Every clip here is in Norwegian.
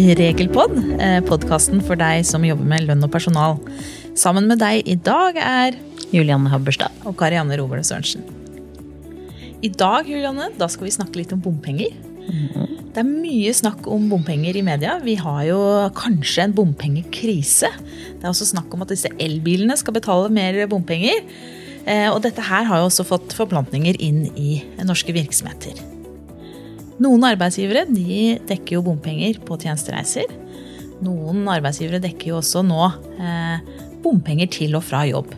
Regelpod, podkasten for deg som jobber med lønn og personal. Sammen med deg i dag er Julianne Habberstad. og Karianne Rovold Sørensen. I dag Julianne, da skal vi snakke litt om bompenger. Det er mye snakk om bompenger i media. Vi har jo kanskje en bompengekrise. Det er også snakk om at disse elbilene skal betale mer bompenger. Eh, Og dette her har jo også fått forplantninger inn i norske virksomheter. Noen arbeidsgivere de dekker jo bompenger på tjenestereiser. Noen arbeidsgivere dekker jo også nå eh, bompenger til og fra jobb.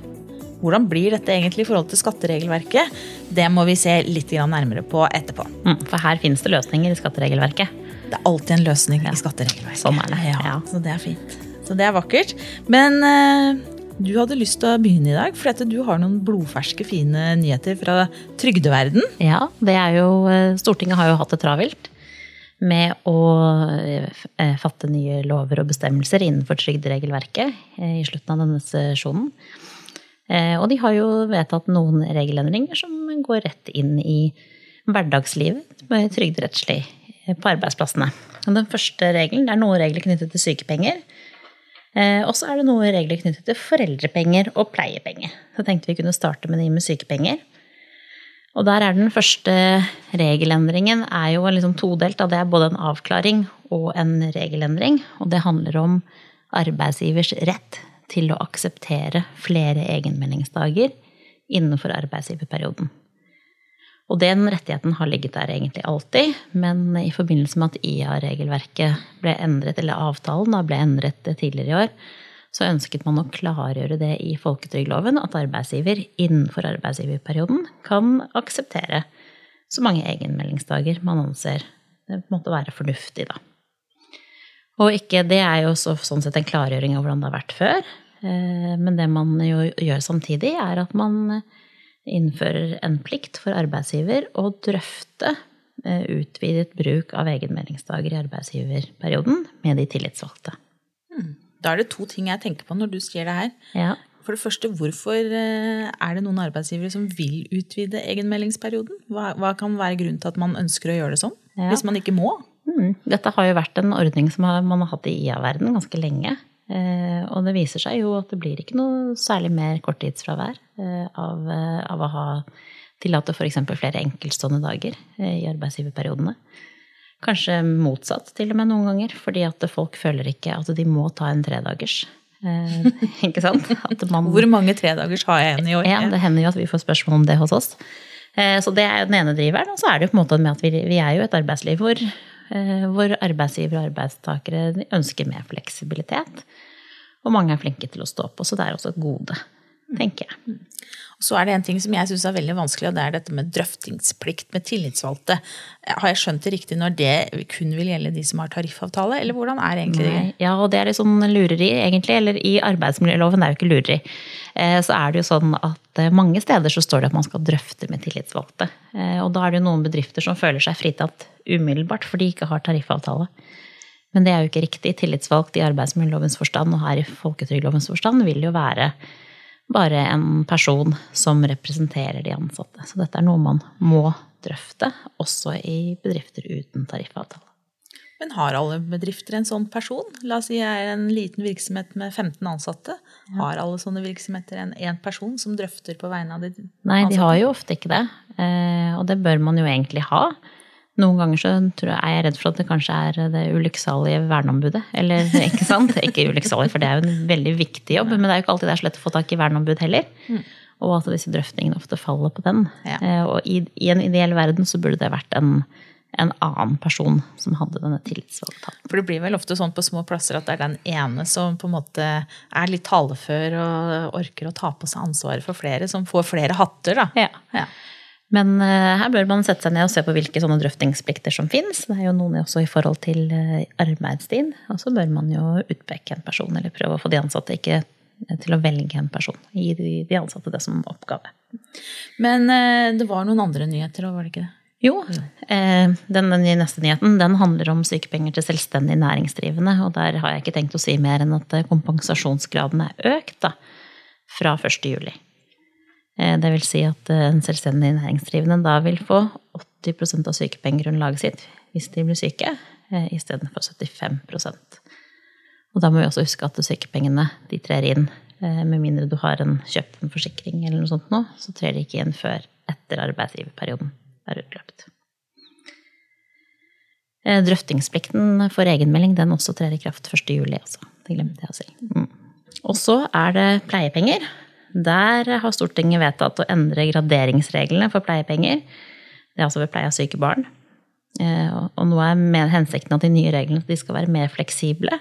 Hvordan blir dette egentlig i forhold til skatteregelverket? Det må vi se litt nærmere på etterpå. Mm, For her finnes det løsninger i skatteregelverket. Det er alltid en løsning i skatteregelverket. Sånn er det, Ja, ja. Så det er fint. Så det er vakkert. Men eh, du hadde lyst til å begynne i dag, for du har noen blodferske, fine nyheter fra trygdeverden. Ja, det er jo eh, Stortinget har jo hatt det travelt med å eh, fatte nye lover og bestemmelser innenfor trygderegelverket eh, i slutten av denne sesjonen. Og de har jo vedtatt noen regelendringer som går rett inn i hverdagslivet trygderettslig på arbeidsplassene. Den første regelen, er noen regler knyttet til sykepenger. Eh, Og så er det noen regler knyttet til foreldrepenger og pleiepenger. Så tenkte vi kunne starte med de med sykepenger. Og der er den første regelendringen er jo liksom todelt. Det er både en avklaring og en regelendring. Og det handler om arbeidsgivers rett til å akseptere flere egenmeldingsdager innenfor arbeidsgiverperioden. Og den rettigheten har ligget der egentlig alltid, men i forbindelse med at IA-regelverket ble endret, eller avtalen da ble endret tidligere i år, så ønsket man å klargjøre det i folketrygdloven at arbeidsgiver innenfor arbeidsgiverperioden kan akseptere så mange egenmeldingsdager man anser det måtte være fornuftig, da. Og ikke, det er jo så, sånn sett en klargjøring av hvordan det har vært før. Eh, Men det man jo gjør samtidig, er at man innfører en plikt for arbeidsgiver å drøfte eh, utvidet bruk av egenmeldingsdager i arbeidsgiverperioden med de tillitsvalgte. Da er det to ting jeg tenker på når du sier det her. Ja. For det første, hvorfor eh, er det noen arbeidsgivere som vil utvide egenmeldingsperioden? Hva, hva kan være grunnen til at man ønsker å gjøre det sånn? Ja. Hvis man ikke må? Mm. Dette har jo vært en ordning som man har hatt i IA-verden ganske lenge. Eh, og det viser seg jo at det blir ikke noe særlig mer korttidsfravær eh, av, eh, av å ha tillate f.eks. flere enkeltstående dager i arbeidsgiverperiodene. Kanskje motsatt til og med noen ganger, fordi at folk føler ikke at de må ta en tredagers. Eh, ikke sant? Man, Hvor mange tredagers har jeg igjen i år? ja, det hender jo at vi får spørsmål om det hos oss. Eh, Så det er jo den ene driveren. Og så er det jo på en måte med at vi, vi er jo et arbeidsliv hvor, hvor arbeidsgivere og arbeidstakere ønsker mer fleksibilitet. Og mange er flinke til å stå på, så det er også et gode, tenker jeg. Så er det en ting som jeg syns er veldig vanskelig, og det er dette med drøftingsplikt med tillitsvalgte. Har jeg skjønt det riktig når det kun vil gjelde de som har tariffavtale, eller hvordan er egentlig det? Ja, og det er litt sånn lureri, egentlig. Eller i arbeidsmiljøloven, det er jo ikke lureri. Eh, Så er det jo sånn at eh, mange steder så står det at man skal drøfte med tillitsvalgte. Eh, Og da er det jo noen bedrifter som føler seg fritatt umiddelbart fordi de ikke har tariffavtale. Men det er jo ikke riktig. Tillitsvalgt i arbeidsmiljølovens forstand og her i folketrygdlovens forstand vil jo være bare en person som representerer de ansatte. Så dette er noe man må drøfte, også i bedrifter uten tariffavtale. Men har alle bedrifter en sånn person? La oss si jeg er en liten virksomhet med 15 ansatte. Har alle sånne virksomheter en én person som drøfter på vegne av de ansatte? Nei, de har jo ofte ikke det. Eh, Og det bør man jo egentlig ha. Noen ganger så tror jeg, er jeg redd for at det kanskje er det ulykksalige verneombudet. Eller ikke sant? Ikke ulykksalig, for det er jo en veldig viktig jobb. Men det er jo ikke alltid det er så lett å få tak i verneombud heller. Og at disse drøftingene ofte faller på den. Ja. Eh, Og i, i en ideell verden så burde det vært en, en annen person som hadde denne tillitsvalgtalen. For det blir vel ofte sånn på små plasser at det er den ene som på en måte er litt talefør og orker å ta på seg ansvaret for flere, som får flere hatter, da. Ja. Ja. Men eh, her bør man sette seg ned og se på hvilke sånne drøftingsplikter som fins. Det er jo noen også i forhold til eh, arbeidstid. Og så bør man jo utpeke en person, eller prøve å få de ansatte ikke eh, til å velge en person. Gi de, ansatte det som oppgave. Men det var noen andre nyheter òg, var det ikke det? Jo, den, neste nyheten den handler om sykepenger til selvstendig næringsdrivende. Og der har jeg ikke tenkt å si mer enn at kompensasjonsgraden er økt da, fra 1. juli. Eh, Det vil si at eh, en selvstendig næringsdrivende da vil få 80% av sykepengegrunnlaget sitt hvis de blir syke. eh, istedenfor 75% Og da må vi også huske at sykepengene de trer inn med mindre du har en, kjøpt en forsikring eller noe sånt nå, så trer de ikke inn før etter arbeidsgiverperioden er utløpt. Drøftingsplikten for egenmelding den også trer i kraft 1. juli. Altså. Det glemte jeg å si. Mm. Og så er det pleiepenger. Der har Stortinget vedtatt å endre graderingsreglene for pleiepenger. Det er altså ved pleie av syke barn. Eh, og nå er hensikten at de nye reglene de skal være mer fleksible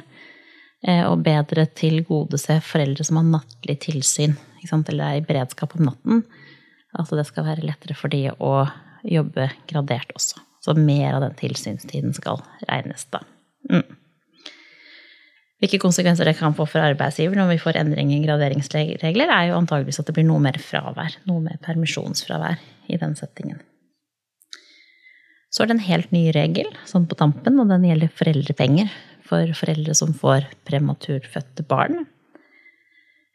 eh, og bedre tilgodese foreldre som har nattlig tilsyn eller er i beredskap om natten. Altså det skal være lettere for de å jobbe gradert også. Så mer av den tilsynstiden skal regnes, da. Mm. Hvilke konsekvenser det kan få for arbeidsgiver når vi får endring i graderingsregler, er jo antageligvis at det blir noe mer fravær. Noe mer permisjonsfravær i den settingen. Så er det en helt ny regel sånn på tampen, og den gjelder foreldrepenger for foreldre som får prematurfødte barn.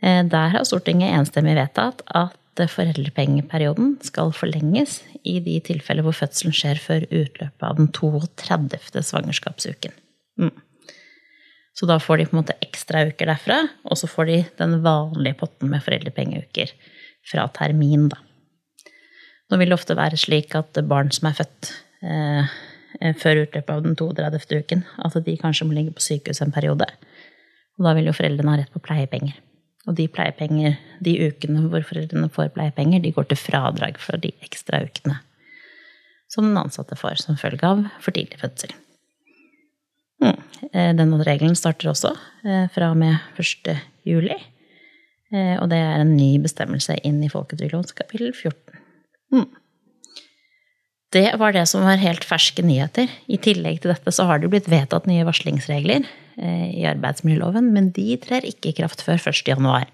Eh, der har Stortinget enstemmig vedtatt at foreldrepengeperioden skal forlenges i de tilfeller hvor fødselen skjer før utløpet av den 32. svangerskapsuken. Mm. Så da får de på en måte ekstra uker derfra, og så får de den vanlige potten med foreldrepengeuker fra termin, da. Nå vil det ofte være slik at barn som er født eh, før utløpet av den 32. uken, at de kanskje må ligge på sykehus en periode. Og da vil jo foreldrene ha rett på pleiepenger. Og de pleiepenger, de ukene hvor foreldrene får pleiepenger, de går til fradrag for de ekstra ukene som den ansatte får som følge av for tidlig fødsel. Mm. Eh, denne regelen starter også eh, fra og med 1. juli. Eh, og det er en ny bestemmelse inn i folketrygdlovens kapittel 14. Mm. Det var det som var helt ferske nyheter. I tillegg til dette så har det blitt vedtatt nye varslingsregler i arbeidsmiljøloven, men de trer ikke i kraft før 1.1.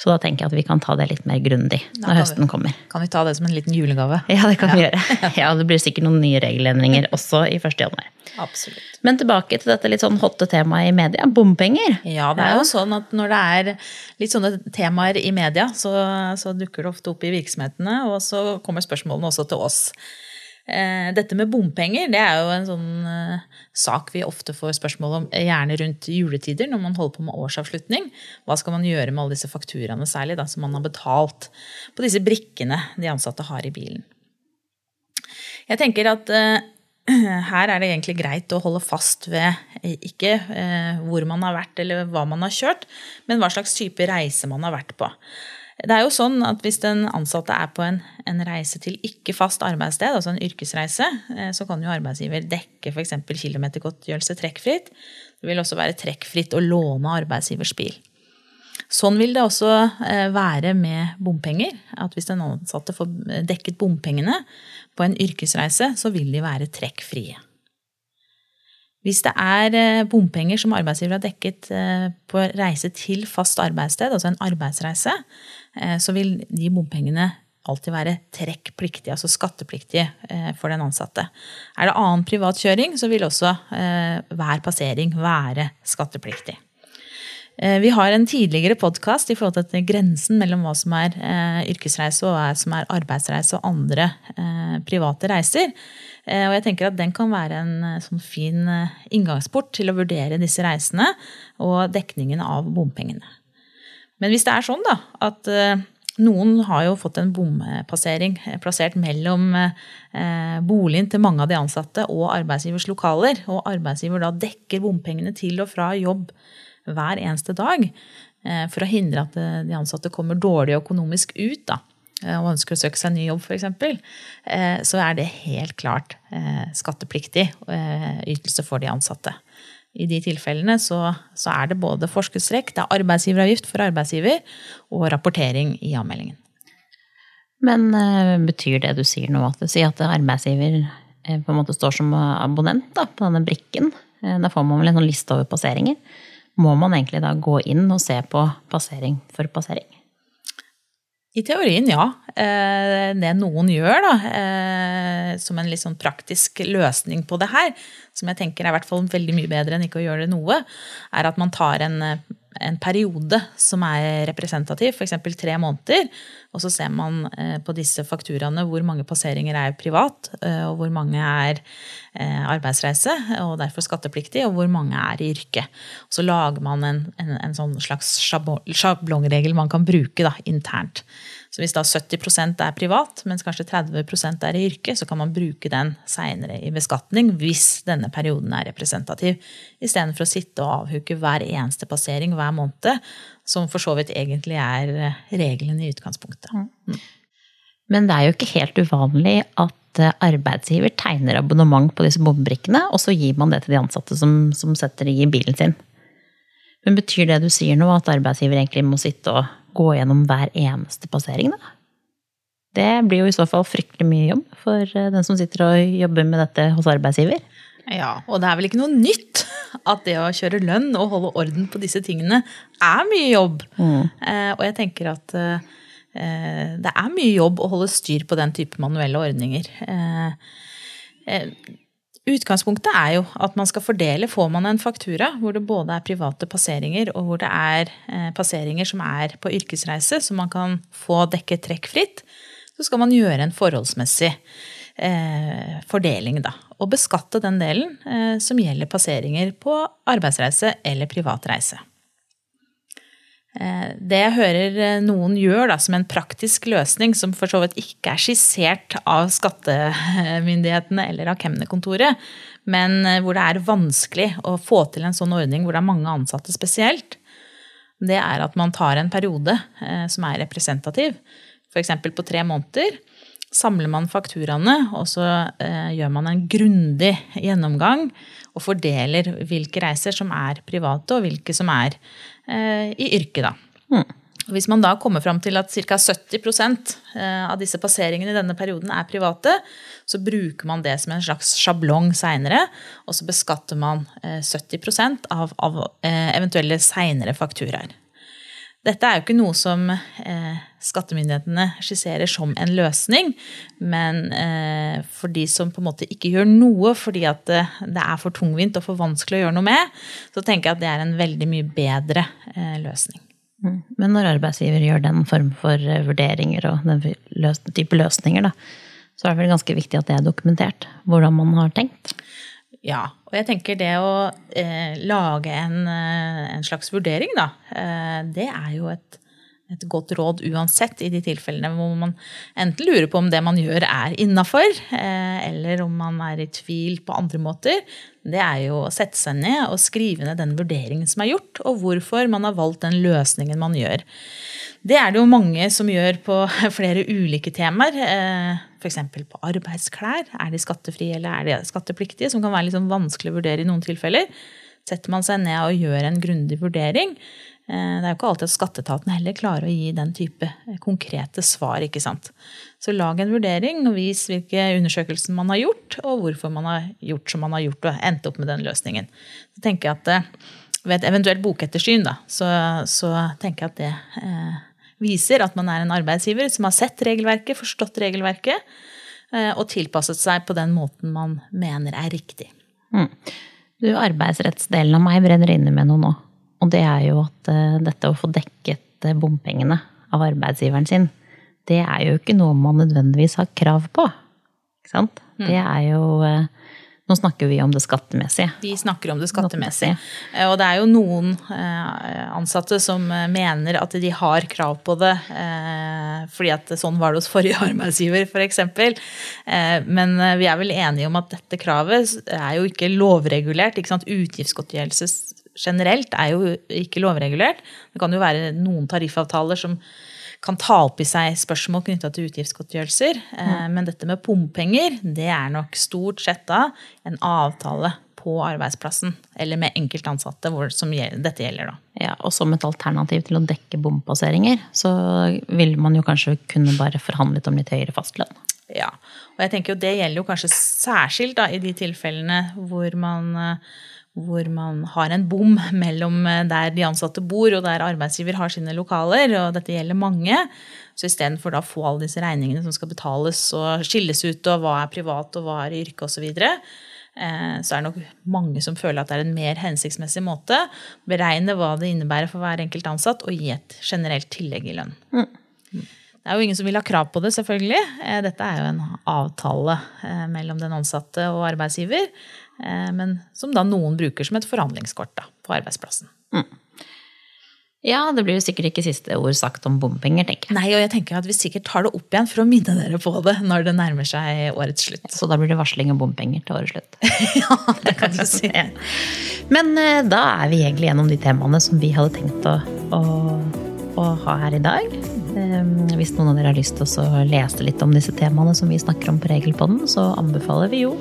Så da tenker jeg at vi kan ta det litt mer grundig når høsten kommer. Kan vi ta det som en liten julegave? Ja, det kan ja. vi gjøre. Ja, Det blir sikkert noen nye regelendringer også i 1.1. Absolutt. Men tilbake til dette litt sånn hotte temaet i media, bompenger. Ja, det er jo sånn at når det er litt sånne temaer i media, så, så dukker det ofte opp i virksomhetene, og så kommer spørsmålene også til oss. Eh, dette med bompenger det er jo en sånn uh, sak vi ofte får spørsmål om, eh, gjerne rundt juletider når man holder på med årsavslutning. Hva skal man gjøre med alle disse fakturaene særlig da, som man har betalt på disse brikkene de ansatte har i bilen? Jeg tenker at her er det egentlig greit å holde fast ved ikke hvor man har vært eller hva man har kjørt, men hva slags type reise man har vært på. Det er jo sånn at Hvis den ansatte er på en, en reise til ikke fast arbeidssted, altså en yrkesreise, eh, så kan jo arbeidsgiver dekke f.eks. kilometergodtgjørelse trekkfritt. Det vil også være trekkfritt å låne arbeidsgivers bil. Sånn vil det også eh, være med bompenger. at Hvis den ansatte får dekket bompengene på en yrkesreise, så vil de være trekkfrie. Hvis det er eh, bompenger som arbeidsgiver har dekket på reise til fast arbeidssted, altså en arbeidsreise, så vil de bompengene alltid være trekkpliktige, altså skattepliktige eh, for den ansatte. Er det annen privatkjøring, så vil også eh, hver passering være skattepliktig. Vi har en tidligere podkast i forhold til grensen mellom hva som er yrkesreise og hva som er arbeidsreise og andre private reiser. Og jeg tenker at den kan være en sånn fin inngangsport til å vurdere disse reisene og dekningen av bompengene. Men hvis det er sånn da, at eh, noen har jo fått en bompassering eh, plassert mellom eh, boligen til mange av de ansatte og arbeidsgivers lokaler, og arbeidsgiver da dekker bompengene til og fra jobb hver eneste dag for å hindre at de ansatte kommer dårlig økonomisk ut da, og ønsker å søke seg ny jobb f.eks., så er det helt klart skattepliktig ytelse for de ansatte. I de tilfellene så, så er det både forskuddstrekk, det er arbeidsgiveravgift for arbeidsgiver og rapportering i avmeldingen. Men uh, betyr det du sier nå, at du sier at arbeidsgiver uh, på en måte står som abonnent da, på denne brikken? Uh, da får man vel en sånn liste over passeringer. Må man egentlig da gå inn og se på passering for passering? I teorien, ja. Eh, det noen gjør, da, eh, som en litt sånn praktisk løsning på det her, som jeg tenker er i hvert fall veldig mye bedre enn ikke å gjøre det noe, er at man tar en, en periode som er representativ, f.eks. tre måneder, og så ser man eh, på disse fakturaene hvor mange passeringer er privat, eh, og hvor mange er eh, arbeidsreise og derfor skattepliktig, og hvor mange er i yrke. Så lager man en, en, en sånn slags sjablongregel man kan bruke da, internt. Så hvis da 70% er privat, mens kanskje 30% er i yrke, så kan man bruke den seinere i beskatning hvis denne perioden er representativ, istedenfor å sitte og avhuke hver eneste passering hver måned, som for så vidt egentlig er eh, regelen i utgangspunktet. Mm. Men det er jo ikke helt uvanlig at eh, arbeidsgiver tegner abonnement på disse bombrikkene, og så gir man det til de ansatte som, som setter i bilen sin. Men betyr det du sier nå, at arbeidsgiver egentlig må sitte og gå gjennom hver eneste passering, da? Det blir jo i så fall fryktelig mye jobb for eh, den som sitter og jobber med dette hos arbeidsgiver. Ja, og det er vel ikke noe nytt at det å kjøre lønn og holde orden på disse tingene er mye jobb. Mm. Eh, og jeg tenker at eh, det er mye jobb å holde styr på den type manuelle ordninger. Eh, eh Utgangspunktet er jo at man skal fordele. Får man en faktura hvor det både er private passeringer og hvor det er eh, passeringer som er på yrkesreise, så man kan få dekket trekkfritt, så skal man gjøre en forholdsmessig eh, fordeling, da. Og beskatte den delen eh, som gjelder passeringer på arbeidsreise eller privat reise. Eh, det jeg hører eh, noen gjør da, som en praktisk løsning, som for så vidt ikke er skissert av skattemyndighetene eller av kemnerkontoret, men eh, hvor det er vanskelig å få til en sånn ordning hvor det er mange ansatte spesielt, det er at man tar en periode som er representativ, f.eks. på tre måneder. Samler man fakturaene, og så gjør man en grundig gjennomgang og fordeler hvilke reiser som er private, og hvilke som er Eh, i yrket, da. Mm. Hvis man da kommer fram til at ca. 70 eh, av disse passeringene i denne perioden er private, så bruker man det som en slags sjablong seinere, og så beskatter man 70 eh, av, av eventuelle seinere fakturaer. Dette er jo ikke noe som eh, skattemyndighetene skisserer som en løsning, men eh, for de som på en måte ikke gjør noe fordi at det, det, er for tungvint og for vanskelig å gjøre noe med, så tenker jeg at det er en veldig mye bedre eh, løsning. Mm. Men når arbeidsgiver gjør den form for eh, vurderinger og den type løsninger, da, så er det vel ganske viktig at det er dokumentert hvordan man har tenkt? Ja, og jeg tenker det å eh, lage en, eh, en, slags vurdering, da, eh, det er jo et, et, godt råd uansett i de tilfellene hvor man enten lurer på om det man gjør er innafor, eh, eller om man er i tvil på andre måter. Det er jo å sette seg ned og skrive ned den vurderingen som er gjort, og hvorfor man har valgt den løsningen man gjør. Det er det jo mange som gjør på flere ulike temaer. Eh, F.eks. på arbeidsklær. Er de skattefrie eller er de skattepliktige? Som kan være sånn vanskelig å vurdere i noen tilfeller. Setter man seg ned og gjør en grundig vurdering. Eh, det er jo ikke alltid at skatteetaten heller klarer å gi den type eh, konkrete svar. ikke sant? Så lag en vurdering og vis hvilke undersøkelser man har gjort, og hvorfor man har gjort som man har gjort og endt opp med den løsningen. Så tenker jeg at Ved et eventuelt bokettersyn da, så, så tenker jeg at det eh, viser at man er en arbeidsgiver som har sett regelverket, forstått regelverket, eh, og tilpasset seg på den måten man mener er riktig. Mm. Du, Arbeidsrettsdelen av meg brenner inne med noe nå. Og det er jo at uh, dette å få dekket uh, bompengene av arbeidsgiveren sin, det er jo ikke noe man nødvendigvis har krav på. Ikke sant? Mm. Det er jo nå snakker vi om det skattemessige. Vi snakker om det skattemessige. Eh, og det er jo noen eh, ansatte som eh, mener at de har krav på det fordi at sånn var det hos forrige arbeidsgiver, f.eks. Men vi er vel enige om at dette kravet er jo ikke lovregulert. ikke sant? Utgiftsgodtgjørelse generelt er jo ikke lovregulert. Det kan jo være noen tariffavtaler som kan ta opp i seg spørsmål knytta til utgiftsgodtgjørelser. Mm. Men dette med bompenger, det er nok stort sett da en avtale på arbeidsplassen, eller med enkeltansatte hvor som dette gjelder. da. Ja, Og som et alternativ til å dekke bompasseringer, så vil man jo kanskje kunne bare forhandlet om litt høyere fastlønn. Ja, og jeg tenker jo det gjelder jo kanskje særskilt da i de tilfellene hvor man uh, hvor man har en bom mellom eh, der de ansatte bor og der arbeidsgiver har sine lokaler, og dette gjelder mange. Så istedenfor å få alle disse regningene som skal betales og skilles ut, og hva er privat og hva er yrke osv., så, videre, eh, så er det nok mange som føler at det er en mer hensiktsmessig måte. å Beregne hva det innebærer for hver enkelt ansatt, og gi et generelt tillegg i lønn. Mm. Det er jo ingen som vil ha krav på det, selvfølgelig. Eh, dette er jo en avtale mellom den ansatte og arbeidsgiver, men som da noen bruker som et forhandlingskort da, på arbeidsplassen. Mm. Ja, det blir jo sikkert ikke siste ord sagt om bompenger, tenker jeg. Nei, og jeg tenker at vi sikkert tar det opp igjen for å minne dere på det når det nærmer seg årets slutt. Så da blir det varsling om bompenger til årets slutt? ja, det kan du si. Men uh, da er vi egentlig gjennom de temaene som vi hadde tenkt å, å, å ha her i dag. Um, hvis noen av dere har lyst til å lese litt om disse temaene som vi snakker om på Regelpodden, så anbefaler vi jo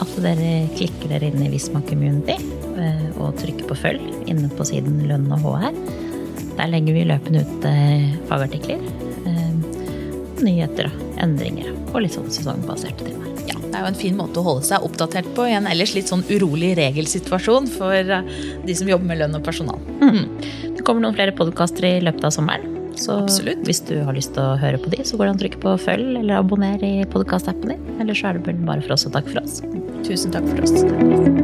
at dere klikker dere inn i Visma Community uh, og trykker på følg inne på siden Lønn og HR. Der legger vi løpende ut eh, fagartikler, eh, nyheter og endringer og litt sånn sesongbaserte temaer. Ja, det er jo en fin måte å holde seg oppdatert på i en ellers litt sånn urolig regelsituasjon for eh, de som jobber med lønn og personal. Mm. Det kommer noen flere podkaster i løpet av sommeren. Så Absolutt. hvis du har lyst til å høre på de, så går det an å trykke på følg eller abonner i podkastappen din. Eller så er det bare for oss og takk for oss. Tusen takk for oss.